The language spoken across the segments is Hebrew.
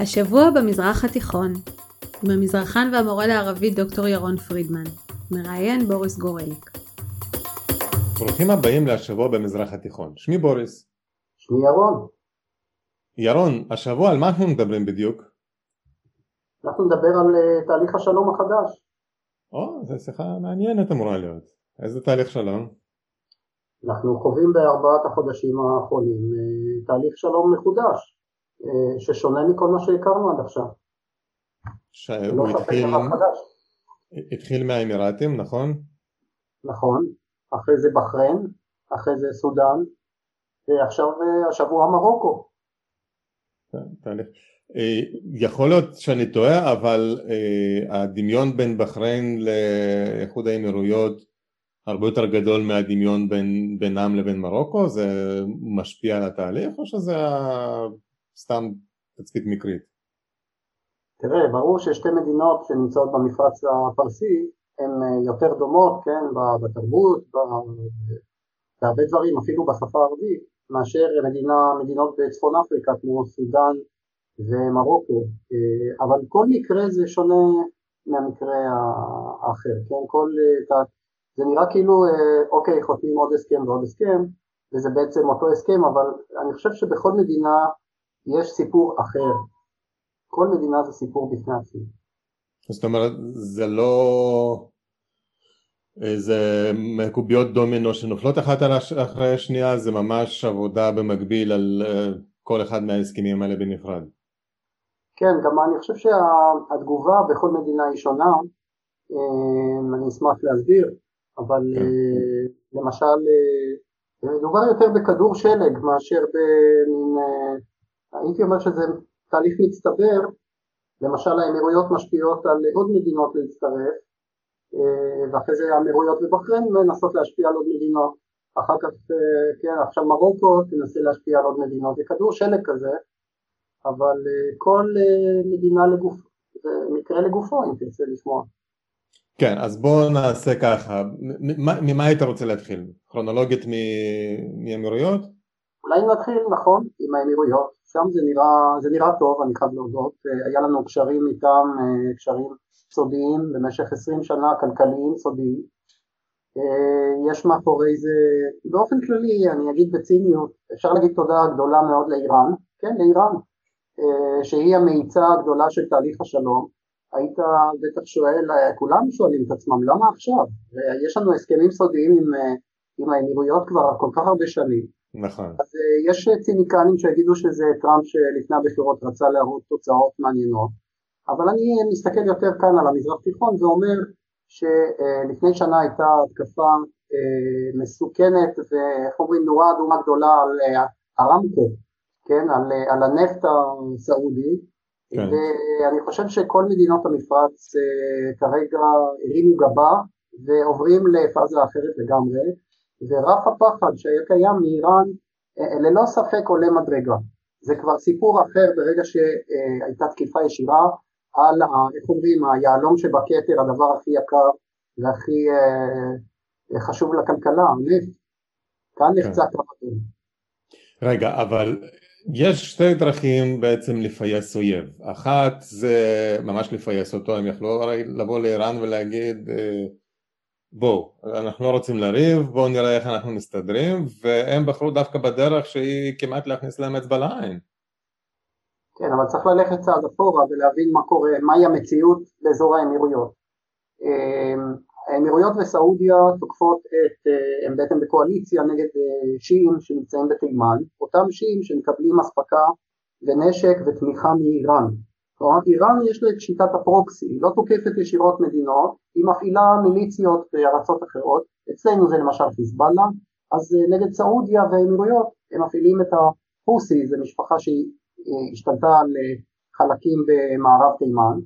השבוע במזרח התיכון, עם המזרחן והמורה לערבית דוקטור ירון פרידמן, מראיין בוריס גורליק. ברוכים הבאים להשבוע במזרח התיכון. שמי בוריס. שמי ירון. ירון, השבוע על מה אנחנו מדברים בדיוק? אנחנו נדבר על uh, תהליך השלום החדש. או, זו שיחה מעניינת אמורה להיות. איזה תהליך שלום? אנחנו חווים בארבעת החודשים האחרונים uh, תהליך שלום מחודש. אה, ששונה מכל מה שהכרנו עד עכשיו. שהוא התחיל, התחיל מהאמירטים, נכון? נכון, אחרי זה בחריין, אחרי זה סודאן, ועכשיו אה, השבוע מרוקו. תהליך. אה, יכול להיות שאני טועה, אבל הדמיון בין בחריין לאיחוד האמירויות הרבה יותר גדול מהדמיון בין, בינם לבין מרוקו? זה משפיע על התהליך או שזה סתם תצפית מקרית? תראה, ברור ששתי מדינות שנמצאות במפרץ הפרסי הן אה, יותר דומות, כן, בתרבות, בהרבה דברים, אפילו בשפה הערבית, מאשר מדינה, מדינות בצפון אפריקה כמו סודאן ומרוקו, אה, אבל כל מקרה זה שונה מהמקרה האחר, כן, כל, אה, זה נראה כאילו, אוקיי, חותמים עוד הסכם ועוד הסכם, וזה בעצם אותו הסכם, אבל אני חושב שבכל מדינה יש סיפור אחר. כל מדינה זה סיפור בפני עצמי. זאת אומרת, זה לא איזה מקוביות דומינו שנופלות אחת אחרי השנייה, זה ממש עבודה במקביל על אה, כל אחד מההסכמים האלה בנפרד. כן, גם אני חושב שהתגובה בכל מדינה היא שונה, אה, אני אשמח להסביר, אבל כן. אה, למשל מדובר יותר בכדור שלג מאשר במין הייתי אומר שזה תהליך מצטבר, למשל האמירויות משפיעות על עוד מדינות להצטרף, אה, ואחרי זה האמירויות ובחריין מנסות להשפיע על עוד מדינות, אחר כך, אה, כן, עכשיו מרוקו תנסה להשפיע על עוד מדינות, זה כדור שלג כזה, אבל אה, כל מדינה לגוף, זה מקרה לגופו אם תרצה לשמוע. כן, אז בואו נעשה ככה, ממה היית רוצה להתחיל? כרונולוגית מאמירויות? אולי נתחיל, נכון, עם האמירויות. שם זה נראה, זה נראה טוב, אני חייב להודות, אה, היה לנו קשרים איתם, אה, קשרים סודיים במשך עשרים שנה, כלכליים סודיים. אה, יש מאחורי זה, באופן כללי, אני אגיד בציניות, אפשר להגיד תודה גדולה מאוד לאיראן, כן, לאיראן, שהיא המאיצה הגדולה של תהליך השלום. היית בטח שואל, כולם שואלים את עצמם, למה עכשיו? יש לנו הסכמים סודיים עם, עם האמירויות כבר כל כך הרבה שנים. נכון. אז uh, יש ציניקנים שיגידו שזה טראמפ שלפני הבחירות רצה להראות תוצאות מעניינות, אבל אני מסתכל יותר כאן על המזרח תיכון ואומר שלפני שנה הייתה התקפה מסוכנת ואיך אומרים נורה אדומה גדולה על ארמקו, כן, על, על הנפט הסעודי, כן. ואני חושב שכל מדינות המפרץ כרגע הרימו גבה ועוברים לפאזה אחרת לגמרי. ורף הפחד שהיה קיים מאיראן אה, ללא ספק עולה מדרגה. זה כבר סיפור אחר ברגע שהייתה תקיפה ישירה על, איך אומרים, היהלום שבכתר, הדבר הכי יקר והכי אה, חשוב לכלכלה, הנפט. כאן כן. נחצה אדום. רגע, אבל יש שתי דרכים בעצם לפייס אויב. אחת זה ממש לפייס אותו, הם יכלו לבוא לאיראן ולהגיד אה, בואו, אנחנו לא רוצים לריב, בואו נראה איך אנחנו מסתדרים, והם בחרו דווקא בדרך שהיא כמעט להכניס להם אצבע לעין. כן, אבל צריך ללכת צעד אחורה ולהבין מה קורה, מהי המציאות באזור האמירויות. אמ, האמירויות וסעודיה תוקפות את, אה, הם בעצם בקואליציה נגד אה, שיעים שנמצאים בתימן, אותם שיעים שמקבלים אספקה ונשק ותמיכה מאיראן. כלומר איראן יש לה את שיטת הפרוקסי, היא לא תוקפת ישירות מדינות, היא מפעילה מיליציות בארצות אחרות, אצלנו זה למשל חיזבאללה, אז אה, נגד סעודיה והאמירויות הם מפעילים את החוסי, זו משפחה שהשתלטה על אה, חלקים במערב תימן.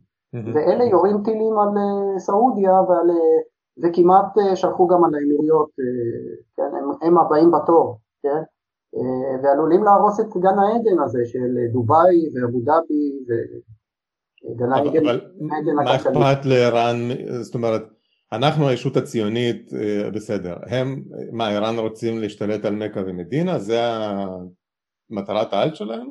ואלה יורים טילים על אה, סעודיה ועל, וכמעט שלחו גם על האמירויות, כן, הם, הם הבאים בתור, כן, ועלולים להרוס את גן העדן הזה של דובאי ואבו דאבי אבל מה אכפת לאיראן, זאת אומרת, אנחנו הישות הציונית אה, בסדר, הם, מה איראן רוצים להשתלט על מכה ומדינה? זה המטרת העל שלהם?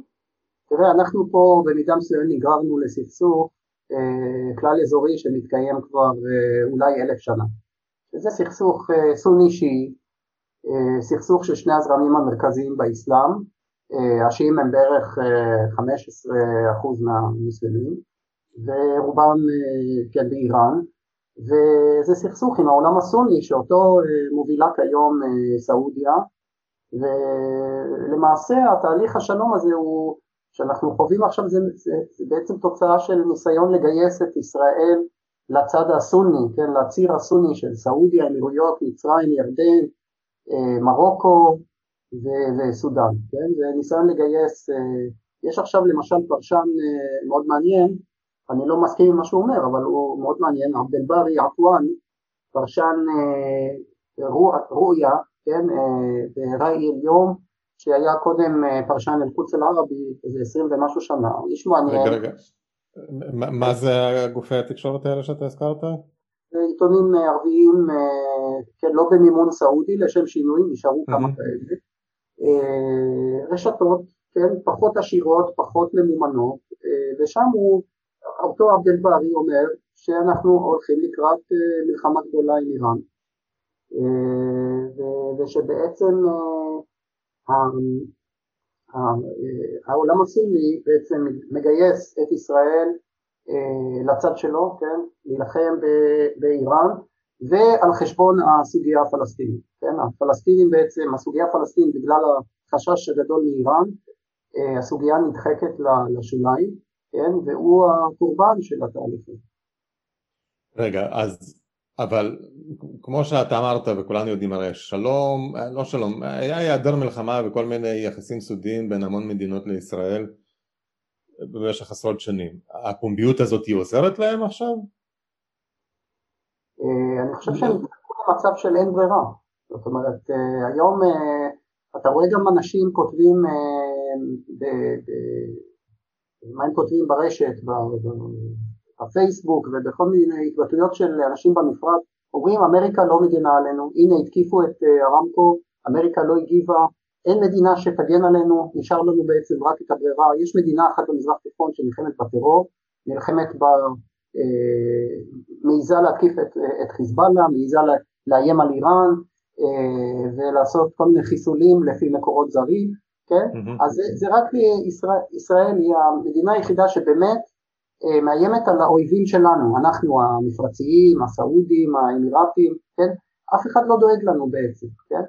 תראה, אנחנו פה במידה מסוים נגררנו לסכסוך אה, כלל אזורי שמתקיים כבר אה, אולי אלף שנה. זה סכסוך סוני-שיעי, סכסוך של שני הזרמים המרכזיים באסלאם, השיעים הם בערך 15% מהמוסלמים, ורובם כן באיראן, וזה סכסוך עם העולם הסוני שאותו מובילה כיום סעודיה, ולמעשה התהליך השלום הזה הוא, שאנחנו חווים עכשיו זה, זה, זה בעצם תוצאה של ניסיון לגייס את ישראל לצד הסוני, כן, לציר הסוני של סעודיה, אמירויות, מצרים, ירדן, מרוקו ו- וסודאן, כן? זה ניסיון לגייס, אה, יש עכשיו למשל פרשן אה, מאוד מעניין, אני לא מסכים עם מה שהוא אומר, אבל הוא מאוד מעניין, עבד אל-ברי עטואן, פרשן אה, רואיה, כן, בראי אל-יום, שהיה קודם פרשן אל-קודס אל-ערבי, איזה עשרים ומשהו שנה, איש מעניין. רגע, רגע, מה זה גופי התקשורת האלה שאתה הזכרת? עיתונים ערביים, כן, לא במימון סעודי, לשם שינוי, נשארו כמה כאלה. אה, רשתות, כן, פחות עשירות, פחות ממומנות, אה, ושם הוא, אותו עבדל ברי אומר שאנחנו הולכים לקראת אה, מלחמה גדולה עם איראן, ושבעצם העולם הסיני בעצם מגייס את ישראל לצד שלו, כן, להילחם באיראן ועל חשבון הסוגיה הפלסטינית. כן, הפלסטינים בעצם, הסוגיה הפלסטינית בגלל החשש הגדול מאיראן, אה, הסוגיה נדחקת לשוליים, כן, והוא הקורבן של התהליך הזה. רגע, אז, אבל כמו שאתה אמרת וכולנו יודעים הרי שלום, אה, לא שלום, היה היעדר מלחמה וכל מיני יחסים סודיים בין המון מדינות לישראל במשך עשרות שנים. הפומביות הזאת היא עוזרת להם עכשיו? אה, אני חושב שהם במצב של אין ברירה. זאת אומרת, אה, היום אתה רואה גם אנשים כותבים, מה הם כותבים ברשת, בפייסבוק ובכל מיני התבטאויות של אנשים במפרט, אומרים אמריקה לא מגנה עלינו, הנה התקיפו את הרמקו, אמריקה לא הגיבה, אין מדינה שתגן עלינו, נשאר לנו בעצם רק את הברירה, יש מדינה אחת במזרח תיכון שנלחמת בטרור, נלחמת ב... מעיזה להתקיף את, את חיזבאללה, מעיזה לאיים על איראן אה, ולעשות כל מיני חיסולים לפי מקורות זרים, כן? Mm-hmm. אז זה, זה רק ישראל, ישראל היא המדינה היחידה שבאמת אה, מאיימת על האויבים שלנו, אנחנו המפרציים, הסעודים, האמירתים, כן? אף אחד לא דואג לנו בעצם, כן?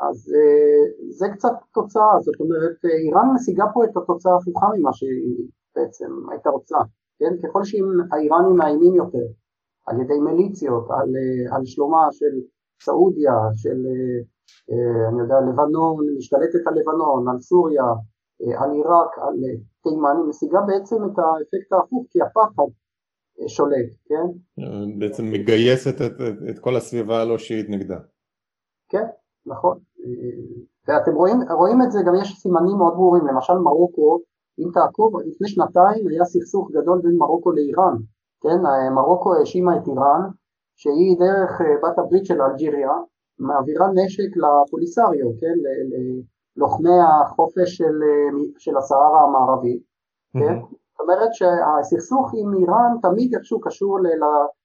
אז אה, זה קצת תוצאה, זאת אומרת איראן משיגה פה את התוצאה ההפוכה ממה שהיא בעצם הייתה רוצה, כן? ככל שהאיראנים מאיימים יותר על ידי מיליציות, על, על שלומה של סעודיה, של אה, אני יודע, לבנון, משתלטת על לבנון, על סוריה, אה, על עיראק, על אה, תימן, היא משיגה בעצם את האפקט ההפוך, כי הפחד שולט, כן? בעצם מגייסת את, את, את כל הסביבה הלא שיעית נגדה. כן, נכון. ואתם רואים, רואים את זה, גם יש סימנים מאוד ברורים, למשל מרוקו, אם תעקוב, לפני שנתיים היה סכסוך גדול בין מרוקו לאיראן, כן? מרוקו האשימה את איראן שהיא דרך אה, בת הברית של אלג'יריה מעבירה נשק לפוליסריו, כן, ללוחמי החופש של, אה, של הסהרה המערבית. כן, זאת אומרת שהסכסוך עם איראן תמיד איכשהו קשור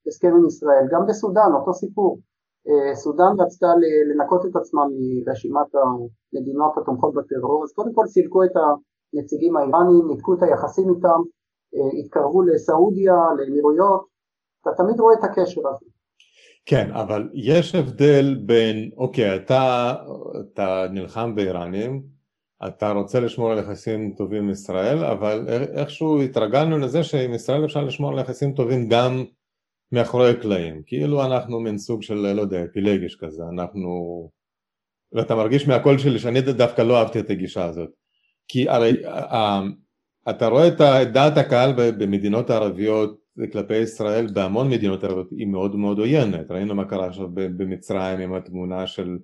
להסכם עם ישראל, גם בסודאן אותו סיפור, אה, סודאן רצתה לנקות את עצמה מרשימת המדינות התומכות בטרור, אז קודם כל סילקו את הנציגים האיראנים, ניתקו את היחסים איתם, התקרבו לסעודיה, לאמירויות, אתה תמיד רואה את הקשר הזה. כן, אבל יש הבדל בין, אוקיי, אתה, אתה נלחם באיראנים, אתה רוצה לשמור על יחסים טובים עם ישראל, אבל איכשהו התרגלנו לזה שעם ישראל אפשר לשמור על יחסים טובים גם מאחורי הקלעים, כאילו אנחנו מין סוג של, לא יודע, פילגש כזה, אנחנו... ואתה מרגיש מהקול שלי שאני דווקא לא אהבתי את הגישה הזאת, כי הרי אתה רואה את דעת הקהל במדינות הערביות כלפי ישראל בהמון מדינות ערביות היא מאוד מאוד עוינת, ראינו מה קרה עכשיו במצרים עם התמונה של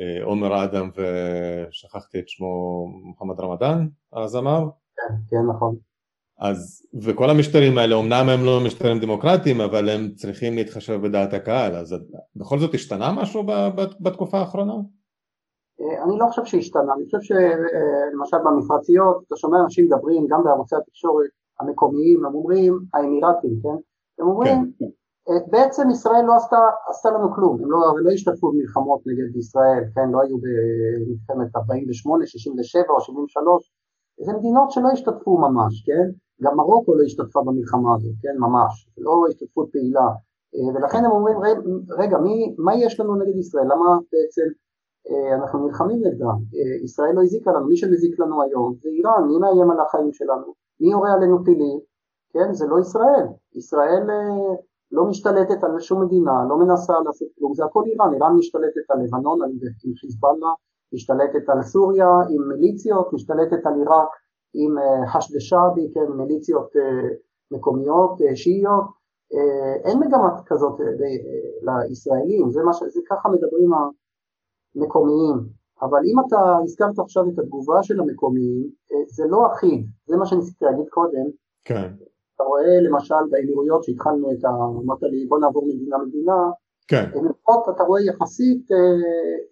אה, עומר אדם ושכחתי את שמו מוחמד רמדאן אז אמר? כן, כן נכון. אז וכל המשטרים האלה אמנם הם לא משטרים דמוקרטיים אבל הם צריכים להתחשב בדעת הקהל אז בכל זאת השתנה משהו בתקופה האחרונה? אני לא חושב שהשתנה, אני חושב שלמשל במפרציות אתה שומע אנשים מדברים גם בערוצי התקשורת המקומיים, הם אומרים האמירתים, כן? הם אומרים כן. בעצם ישראל לא עשתה, עשתה לנו כלום, הם לא, לא השתתפו במלחמות נגד ישראל, כן, לא היו במלחמת 48, 67 או 73, זה מדינות שלא השתתפו ממש, כן, גם מרוקו לא השתתפה במלחמה הזאת, כן, ממש, לא השתתפות פעילה, ולכן הם אומרים, רגע, מי, מה יש לנו נגד ישראל, למה בעצם אה, אנחנו נלחמים נגדה, אה, ישראל לא הזיקה לנו, מי שמזיק לנו היום זה איראן, מי מאיים על החיים שלנו, מי יורה עלינו טילים, כן, זה לא ישראל, ישראל אה, לא משתלטת על שום מדינה, לא מנסה לעשות כלום, זה הכל איראן, איראן משתלטת על לבנון, על חיזבאללה, משתלטת על סוריה עם מיליציות, משתלטת על עיראק עם אה, חשד שעבי, כן, מיליציות אה, מקומיות, אה, שיעיות, אין מגמת כזאת לישראלים, זה, ש... זה ככה מדברים המקומיים, אבל אם אתה הזכרת עכשיו את התגובה של המקומיים, זה לא אחיד, זה מה שניסיתי להגיד קודם, כן. אתה רואה למשל באמירויות שהתחלנו את ה... אמרת לי בוא נעבור מדינה מדינה, כן. אמירויות אתה רואה יחסית אה,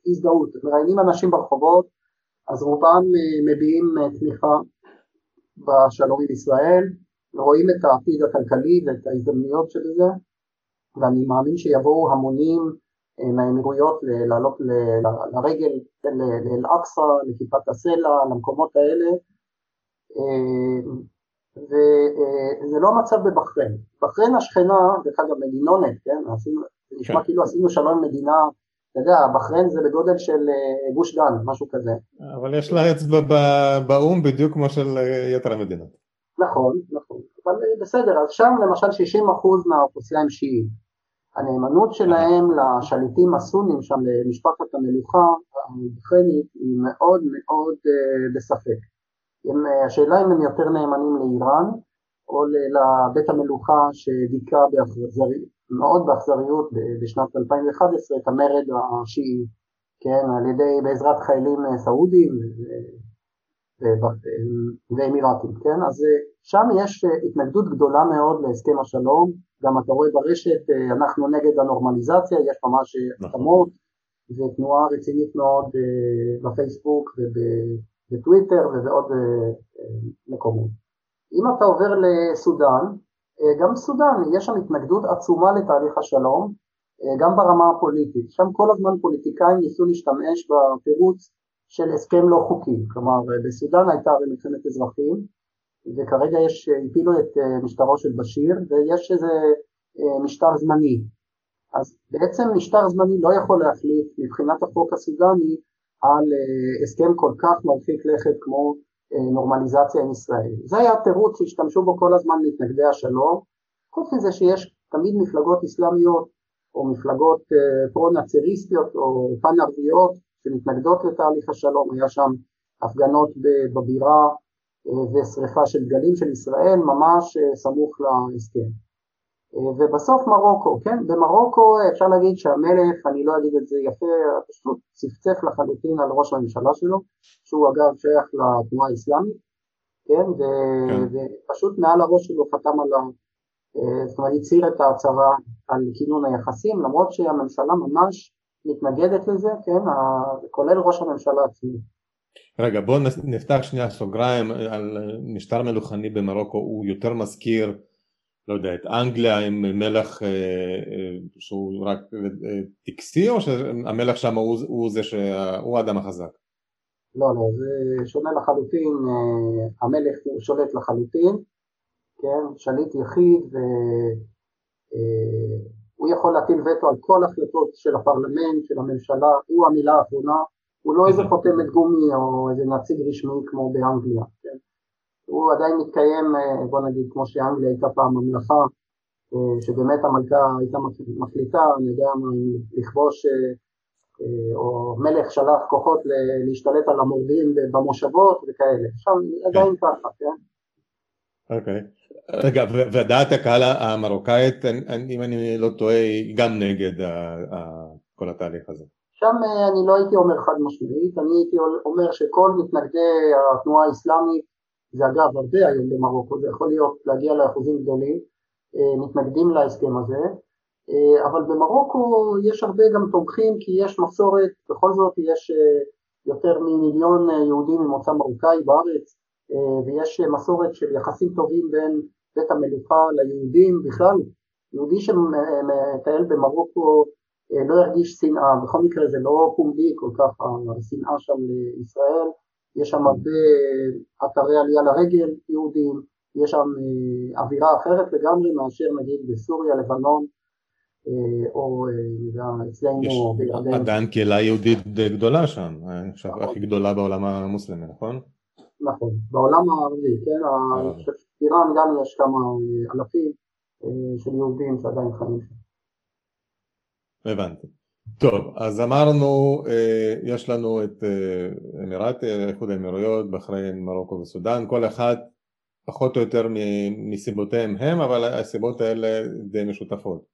הזדהות, מראיינים אנשים ברחובות, אז רובם אה, מביעים אה, תמיכה בשלום עם ישראל, רואים את העתיד הכלכלי ואת ההזדמנויות של זה, ואני מאמין שיבואו המונים אה, מהאמירויות לעלות לרגל לאל-אקצא, לכיפת הסלע, למקומות האלה, אה, וזה לא המצב בבחריין. בחריין השכנה, דרך אגב מדינונת, כן, זה נשמע כן. כאילו עשינו שלום מדינה, אתה יודע, בחריין זה בגודל של אה, גוש דן, משהו כזה. אבל יש לה אצבע באו"ם בדיוק כמו של אה, יתר המדינות. נכון, נכון, אבל אה, בסדר, אז שם למשל 60% מהאוכלוסייה הם שיעים. הנאמנות שלהם לשליטים הסונים שם, למשפחת המלוכה הבחריינית, היא מאוד מאוד בספק. הם, השאלה אם הם יותר נאמנים לאיראן או לבית המלוכה שדיכא באכזריות, מאוד באכזריות בשנת 2011 את המרד השיעי, כן, על ידי, בעזרת חיילים סעודים ואמירתים, כן, אז שם יש התנגדות גדולה מאוד להסכם השלום, גם אתה רואה ברשת, אנחנו נגד הנורמליזציה, יש ממש נכון. הסכמות, ותנועה רצינית מאוד בפייסבוק וב... בטוויטר ובעוד אה, אה, מקומות. אם אתה עובר לסודאן, אה, גם בסודאן יש שם התנגדות עצומה לתהליך השלום, גם ברמה הפוליטית. שם כל הזמן פוליטיקאים ניסו להשתמש בתירוץ של הסכם לא חוקי. כלומר, בסודאן הייתה מלחמת אזרחים, וכרגע יש, הפילו את משטרו של בשיר, ויש איזה משטר זמני. אז בעצם משטר זמני לא יכול להחליט מבחינת החוק הסודני על אה, הסכם כל כך מרחיק לכת כמו אה, נורמליזציה עם ישראל. זה היה התירוץ שהשתמשו בו כל הזמן מתנגדי השלום, חוץ מזה שיש תמיד מפלגות אסלאמיות או מפלגות אה, פרו-נאצריסטיות או פן-ערביות שמתנגדות לתהליך השלום, היה שם הפגנות בבירה ושריפה של דגלים של ישראל ממש סמוך להסכם. ובסוף מרוקו, כן? במרוקו אפשר להגיד שהמלך, אני לא אגיד את זה יפה, פשוט צפצף לחלוטין על ראש הממשלה שלו, שהוא אגב שייך לתנועה האסלאמית, כן? ו... כן. ופשוט מעל הראש שלו חתם על ה... אה, זאת אומרת, הצהיר את ההצהרה על כינון היחסים, למרות שהממשלה ממש מתנגדת לזה, כן? כולל ראש הממשלה עצמו. רגע, בואו נפתח שנייה סוגריים על משטר מלוכני במרוקו, הוא יותר מזכיר לא יודע, את אנגליה עם מלך אה, אה, שהוא רק אה, טקסי או שהמלך שם הוא, הוא זה שהוא האדם החזק? לא, לא, זה שונה לחלוטין, המלך הוא שולט לחלוטין, כן, שליט יחיד והוא יכול להטיל וטו על כל החלטות של הפרלמנט, של הממשלה, הוא המילה האחרונה, הוא לא איזה חותמת גומי או איזה נציג רשמי כמו באנגליה, כן? הוא עדיין מתקיים, אה, בוא נגיד, כמו שאנגליה הייתה פעם ממלכה, אה, שבאמת המלכה הייתה מחליטה, אני יודע מה, לכבוש, אה, או מלך שלח כוחות להשתלט על המורדים במושבות וכאלה, שם עדיין כן. ככה, כן? אוקיי. רגע, ודעת הקהל המרוקאית, אם אני לא טועה, היא גם נגד כל התהליך הזה. שם אני לא הייתי אומר חד משמעית, אני הייתי אומר שכל מתנגדי התנועה האסלאמית זה אגב הרבה היום במרוקו, זה יכול להיות להגיע לאחוזים גדולים, אה, מתנגדים להסכם הזה, אה, אבל במרוקו יש הרבה גם תומכים כי יש מסורת, בכל זאת יש יותר ממיליון יהודים ממוצא מרוקאי בארץ, ויש מסורת של יחסים טובים בין בית המלוכה ליהודים בכלל. יהודי שמטייל במרוקו לא ירגיש שנאה, בכל מקרה זה לא פומבי כל כך השנאה שם לישראל, יש שם הרבה אתרי עלייה לרגל יהודים, יש שם אה, אווירה אחרת לגמרי מאשר נגיד בסוריה, לבנון, אה, או אה, אצלנו בירדן. עדיין קהילה יהודית די גדולה שם, חושב הכי גדולה בעולם המוסלמי, נכון? נכון, בעולם הערבי, כן, אני חושב שבאיראן גם יש כמה אלפים של יהודים שעדיין חיים שם. הבנתי. טוב, אז אמרנו, יש לנו את אמירתי, איחוד האמירויות, בחריין, מרוקו וסודאן, כל אחד פחות או יותר מסיבותיהם הם, אבל הסיבות האלה די משותפות.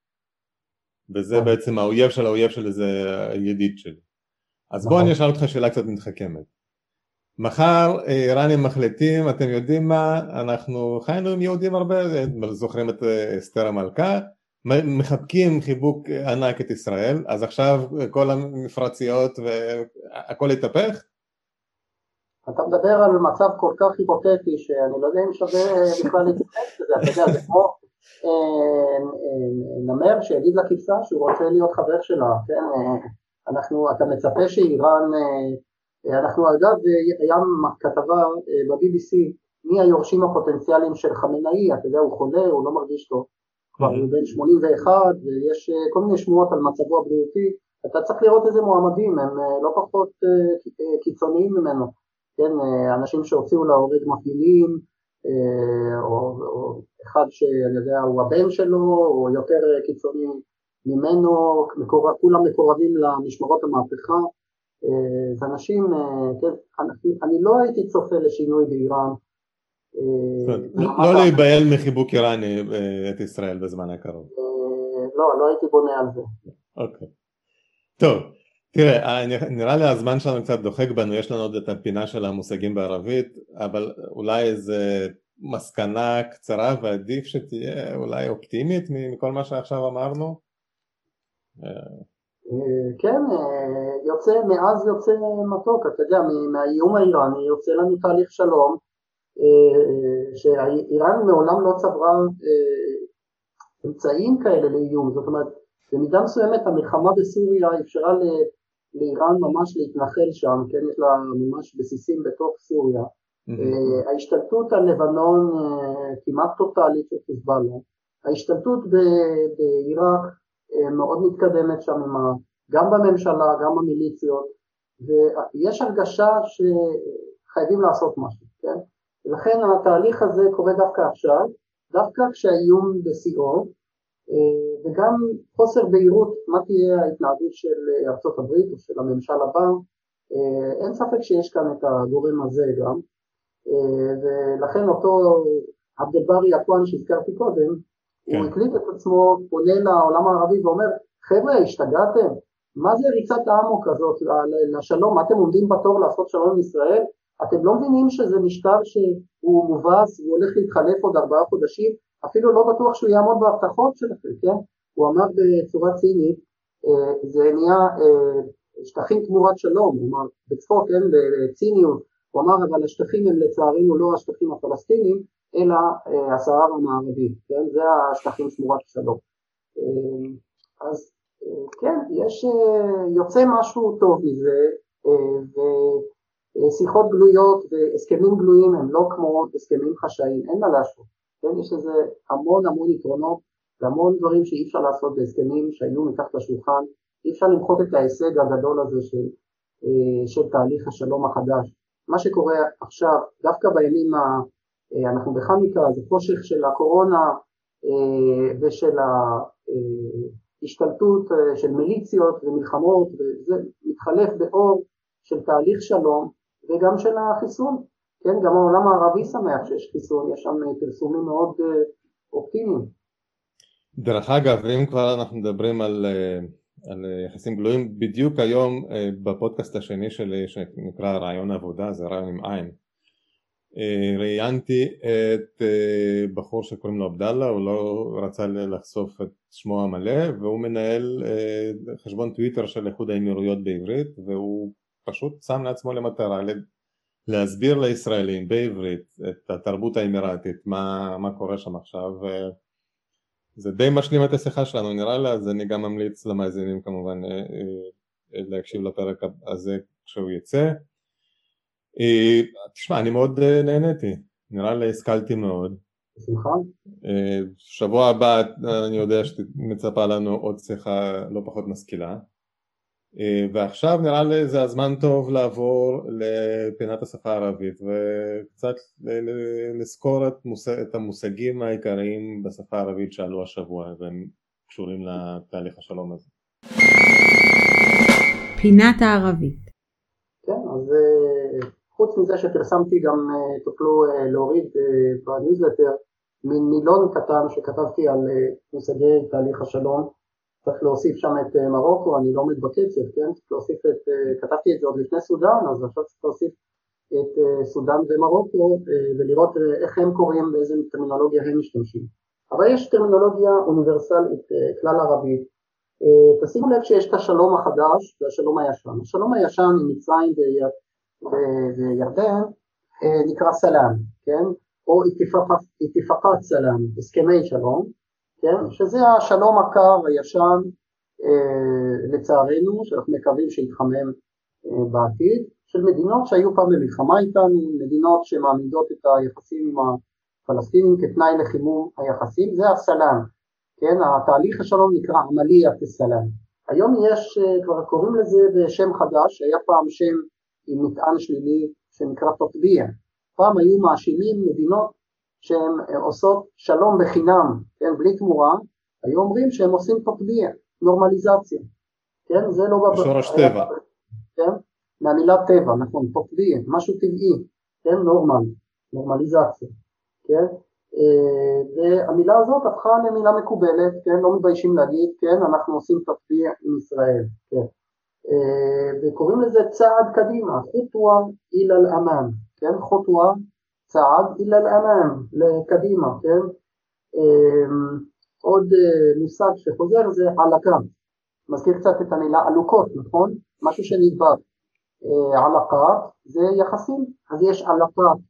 וזה. בעצם האויב של האויב של איזה ידיד שלי. אז בוא נכון. אני אשאל אותך שאלה קצת מתחכמת. מחר איראנים מחליטים, אתם יודעים מה, אנחנו חיינו עם יהודים הרבה, זוכרים את אה, אסתר המלכה, מחבקים חיבוק ענק את ישראל, אז עכשיו כל המפרציות והכל התהפך? אתה מדבר על מצב כל כך היפותטי שאני לא יודע אם שווה בכלל להתייחס לזה, אתה יודע, זה כמו אה, אה, נמר שיגיד לכבשה שהוא רוצה להיות חבר שלה, כן? אה, אנחנו, אתה מצפה שאיראן, אנחנו אגב, היה כתבה ב-BBC מי היורשים הפוטנציאליים של חמינאי, אתה יודע, הוא חולה, הוא לא מרגיש טוב, כבר הוא בן 81 ויש כל מיני שמועות על מצבו הבריאותי, אתה צריך לראות איזה מועמדים, הם לא פחות קיצוניים ממנו. כן, אה, אנשים שהוציאו להורג מפעילים, אה, או, או אחד שאני יודע הוא הבן שלו, או יותר קיצוני ממנו, מקור, כולם מקורבים למשמרות המהפכה, אה, זה אנשים, כן, אני, אני לא הייתי צופה לשינוי באיראן. לא להיבהל מחיבוק איראני את ישראל בזמן הקרוב. לא, לא הייתי בונה על זה. אוקיי. טוב, תראה, נראה לי הזמן שלנו קצת דוחק בנו, יש לנו עוד את הפינה של המושגים בערבית, אבל אולי איזה מסקנה קצרה ועדיף שתהיה אולי אופטימית מכל מה שעכשיו אמרנו? כן, יוצא, מאז יוצא מתוק, אתה יודע, מהאיום האיראני יוצא לנו תהליך שלום, שאיראן מעולם לא צברה אמצעים כאלה לאיום, זאת אומרת, במידה מסוימת המלחמה בסוריה אפשרה לאיראן ממש להתנחל שם, כן, יש לה ממש בסיסים בתוך סוריה. ההשתלטות על לבנון אה, כמעט טוטאלית של חיזבאללה, ההשתלטות בעיראק אה, מאוד מתקדמת שם גם בממשלה, גם במיליציות, ויש הרגשה שחייבים לעשות משהו, כן? ולכן התהליך הזה קורה דווקא עכשיו, דווקא כשהאיום בשיאו, אה, וגם חוסר בהירות מה תהיה ההתנהגות של ארצות הברית או של הממשל הבא, אה, אין ספק שיש כאן את הגורם הזה גם, אה, ולכן אותו עבד אל-ברי הכהן שהזכרתי קודם. הוא הקליט את עצמו, פונה לעולם הערבי ואומר, חבר'ה השתגעתם? מה זה ריצת האמוק הזאת לשלום? מה אתם עומדים בתור לעשות שלום עם ישראל? אתם לא מבינים שזה משטר שהוא מובס והוא הולך להתחלף עוד ארבעה חודשים? אפילו לא בטוח שהוא יעמוד בהבטחות שלכם, כן? הוא אמר בצורה צינית, אה, זה נהיה אה, שטחים תמורת שלום, הוא אמר בצחוק, כן, בציניות, הוא אמר אבל השטחים הם לצערנו לא השטחים הפלסטינים, אלא אה, הסהר המערבי, כן, זה השטחים תמורת שלום. אז כן, יש, יוצא משהו טוב מזה, ושיחות גלויות והסכמים גלויים הם לא כמו הסכמים חשאיים, אין מה להשוות. כן, יש לזה המון המון יתרונות והמון דברים שאי אפשר לעשות בהסכמים שהיו מתחת לשולחן, אי אפשר למחוק את ההישג הגדול הזה של, אה, של תהליך השלום החדש. מה שקורה עכשיו, דווקא בימים, ה, אה, אנחנו בחנוכה, זה חושך של הקורונה אה, ושל ההשתלטות של מיליציות ומלחמות, וזה מתחלף באור של תהליך שלום וגם של החיסון. כן, גם העולם הערבי שמח שיש חיסון, יש שם פרסומים מאוד אופטימיים. דרך אגב, אם כבר אנחנו מדברים על, אה, על יחסים גלויים, בדיוק היום אה, בפודקאסט השני שלי שנקרא רעיון עבודה, זה רעיון עם עין, אה, ראיינתי את בחור שקוראים לו עבדאללה, הוא לא רצה לחשוף את שמו המלא והוא מנהל חשבון טוויטר של איחוד האמירויות בעברית והוא פשוט שם לעצמו למטרה להסביר לישראלים בעברית את התרבות האמירתית, מה, מה קורה שם עכשיו, זה די משלים את השיחה שלנו נראה לי, אז אני גם ממליץ למאזינים כמובן אה, אה, להקשיב לפרק הזה כשהוא יצא. אה, תשמע, אני מאוד נהניתי, נראה לי השכלתי מאוד. בשמחה. שבוע הבא אני יודע שמצפה לנו עוד שיחה לא פחות משכילה. אה, ועכשיו נראה לי זה הזמן טוב לעבור לפינת השפה הערבית וקצת לזכור את, מושג, את המושגים העיקריים בשפה הערבית שעלו השבוע והם קשורים לתהליך השלום הזה. פינת הערבית כן, אז אה, חוץ מזה שפרסמתי גם אה, תוכלו להוריד בניוזלטר מין מילון קטן שכתבתי על מושגי תהליך השלום צריך להוסיף שם את אה, מרוקו, אני לא עומד בקצב, כן? צריך להוסיף את, אה, כתבתי את זה עוד לפני סודאן, אז עכשיו צריך להוסיף את אה, סודאן ומרוקו ולראות איך הם קוראים, באיזה טרמינולוגיה הם משתמשים. אבל יש טרמינולוגיה אוניברסלית, כלל ערבית. תשימו לב שיש את השלום החדש והשלום הישן. השלום הישן עם מצרים וירדן נקרא סלאם, כן? או איתיפקת סלאם, הסכמי שלום. כן? שזה השלום הקר הישן אה, לצערנו, שאנחנו מקווים שיתחמם אה, בעתיד, של מדינות שהיו פעם במלחמה איתנו, מדינות שמעמידות את היחסים עם הפלסטינים כתנאי לחימום היחסים, זה הסלאם, כן? התהליך השלום נקרא עמליית הסלאם. היום יש, אה, כבר קוראים לזה בשם חדש, היה פעם שם עם מטען שלילי שנקרא תוטביה. פעם היו מאשימים מדינות שהן אה, עושות שלום בחינם, כן, בלי תמורה, היו אומרים שהם עושים תטביע, נורמליזציה, כן, זה לא... שורש טבע. כן, מהמילה טבע, נכון, תטביע, משהו טבעי, כן, נורמל, נורמליזציה, כן, אה, והמילה הזאת הפכה למילה מקובלת, כן, לא מתביישים להגיד, כן, אנחנו עושים תטביע עם ישראל, כן, וקוראים לזה צעד קדימה, חוטווה איל אל-אמן, כן, חוטווה צעד אלא לאמם, לקדימה, כן? אמ, עוד אה, מושג שחוזר זה עלקה, מזכיר קצת את המילה עלוקות, נכון? משהו שנדבק. אה, עלקה זה יחסים, אז יש עלקת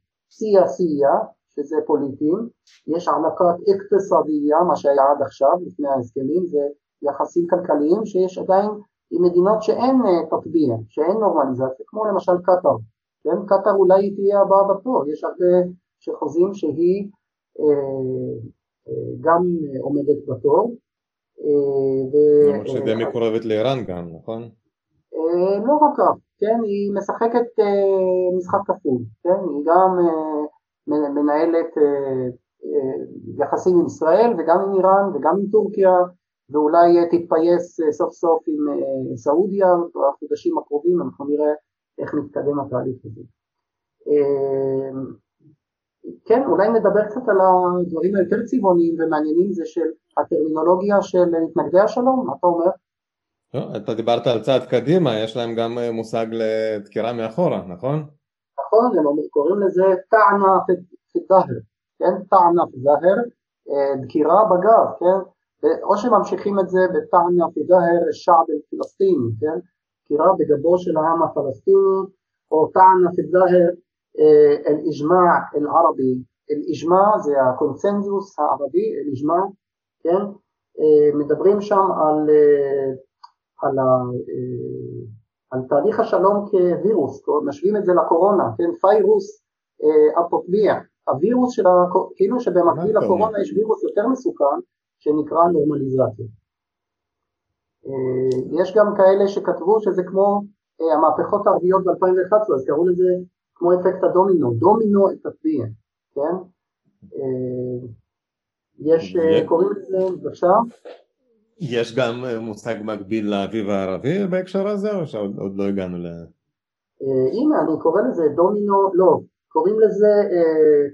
סייה שזה פוליטים, יש עלקת אקטסדיה, מה שהיה עד עכשיו, לפני ההסכמים, זה יחסים כלכליים שיש עדיין עם מדינות שאין אה, תטביע, שאין נורמליזציה, כמו למשל קטאר, כן? קטאר אולי היא תהיה הבאה בתור, יש הרבה שחוזים שהיא אה, אה, גם עומדת בתור. למרות שדי מקורבת לאיראן גם, נכון? לא רק כך, כן? היא משחקת משחק כפול, כן? היא גם מנהלת יחסים עם ישראל וגם עם איראן וגם עם טורקיה ואולי תתפייס אה, סוף סוף עם אה, סעודיה בחודשים הקרובים, אנחנו נראה איך מתקדם התהליך הזה. כן, אולי נדבר קצת על הדברים היותר צבעוניים ומעניינים זה של הטרמינולוגיה של מתנגדי השלום, מה אתה אומר? לא, אתה דיברת על צעד קדימה, יש להם גם אה, מושג לדקירה מאחורה, נכון? נכון, הם קוראים לזה טענה פי-זהר, כן? טענה אה, דקירה בגב, כן? או שממשיכים את זה בתניא פדהר א-שעב אל פלסטין, כן? קירה בגבו של העם הפלסטיני, או תניא פדהר אל-איג'מע אה, אל-ערבי, אל-איג'מע זה הקונצנזוס הערבי, אל-איג'מע, כן? אה, מדברים שם על, אה, על, ה, על תהליך השלום כווירוס, משווים את זה לקורונה, כן? פיירוס אפוטביה, הווירוס של, ה... כאילו שבמקביל לקורונה יש וירוס יותר מסוכן, שנקרא נורמליזציה. אה, יש גם כאלה שכתבו שזה כמו אה, המהפכות הערביות ב-2011, אז קראו לזה כמו אפקט הדומינו, דומינו את התביע, כן? אה, יש, קוראים לזה, בבקשה? יש גם מושג מקביל לאביב הערבי בהקשר הזה, או שעוד לא הגענו ל... הנה, אני קורא לזה דומינו, לא, קוראים לזה,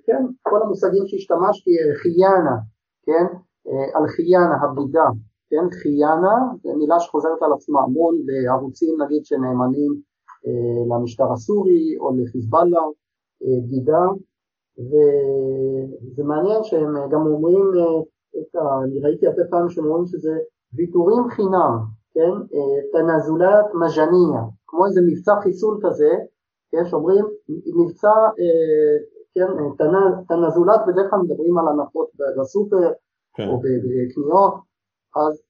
כן, כל המושגים שהשתמשתי, חייאנה, כן? על חייאנה, הבודה, כן, חייאנה, זו מילה שחוזרת על עצמה המון בערוצים נגיד שנאמנים אה, למשטר הסורי או לחיזבאללה, אה, בגידה, וזה מעניין שהם גם אומרים, אה, את ה... אני ראיתי הרבה פעמים שהם אומרים שזה ויתורים חינם, כן, תנזולת מז'ניה, כמו איזה מבצע חיסול כזה, כן, שאומרים מבצע, כן, תנזולת בדרך כלל מדברים על הנחות בסופר כן. או בקניות, אז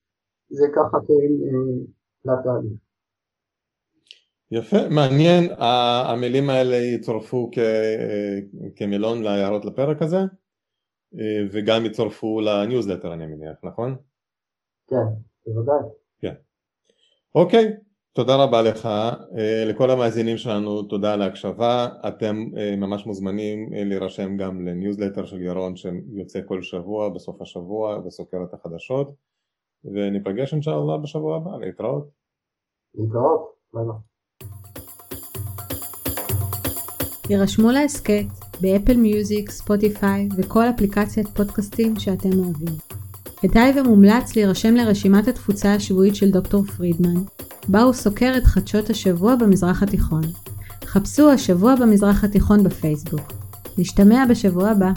זה ככה קוראים לתהליך. יפה, מעניין, המילים האלה יצורפו כמילון להערות לפרק הזה וגם יצורפו לניוזלטר אני מניח, נכון? כן, בוודאי. כן. אוקיי, תודה רבה לך, לכל המאזינים שלנו תודה על ההקשבה, אתם ממש מוזמנים להירשם גם לניוזלטר של ירון שיוצא כל שבוע בסוף השבוע וסוקר את החדשות וניפגש אינשאללה בשבוע הבא, להתראות. להתראות, ביי ביי. הירשמו להסכת ב Apple Music, Spotify וכל אפליקציית פודקאסטים שאתם אוהבים. כדאי ומומלץ להירשם לרשימת התפוצה השבועית של דוקטור פרידמן, בה הוא סוקר את חדשות השבוע במזרח התיכון. חפשו השבוע במזרח התיכון בפייסבוק. נשתמע בשבוע הבא.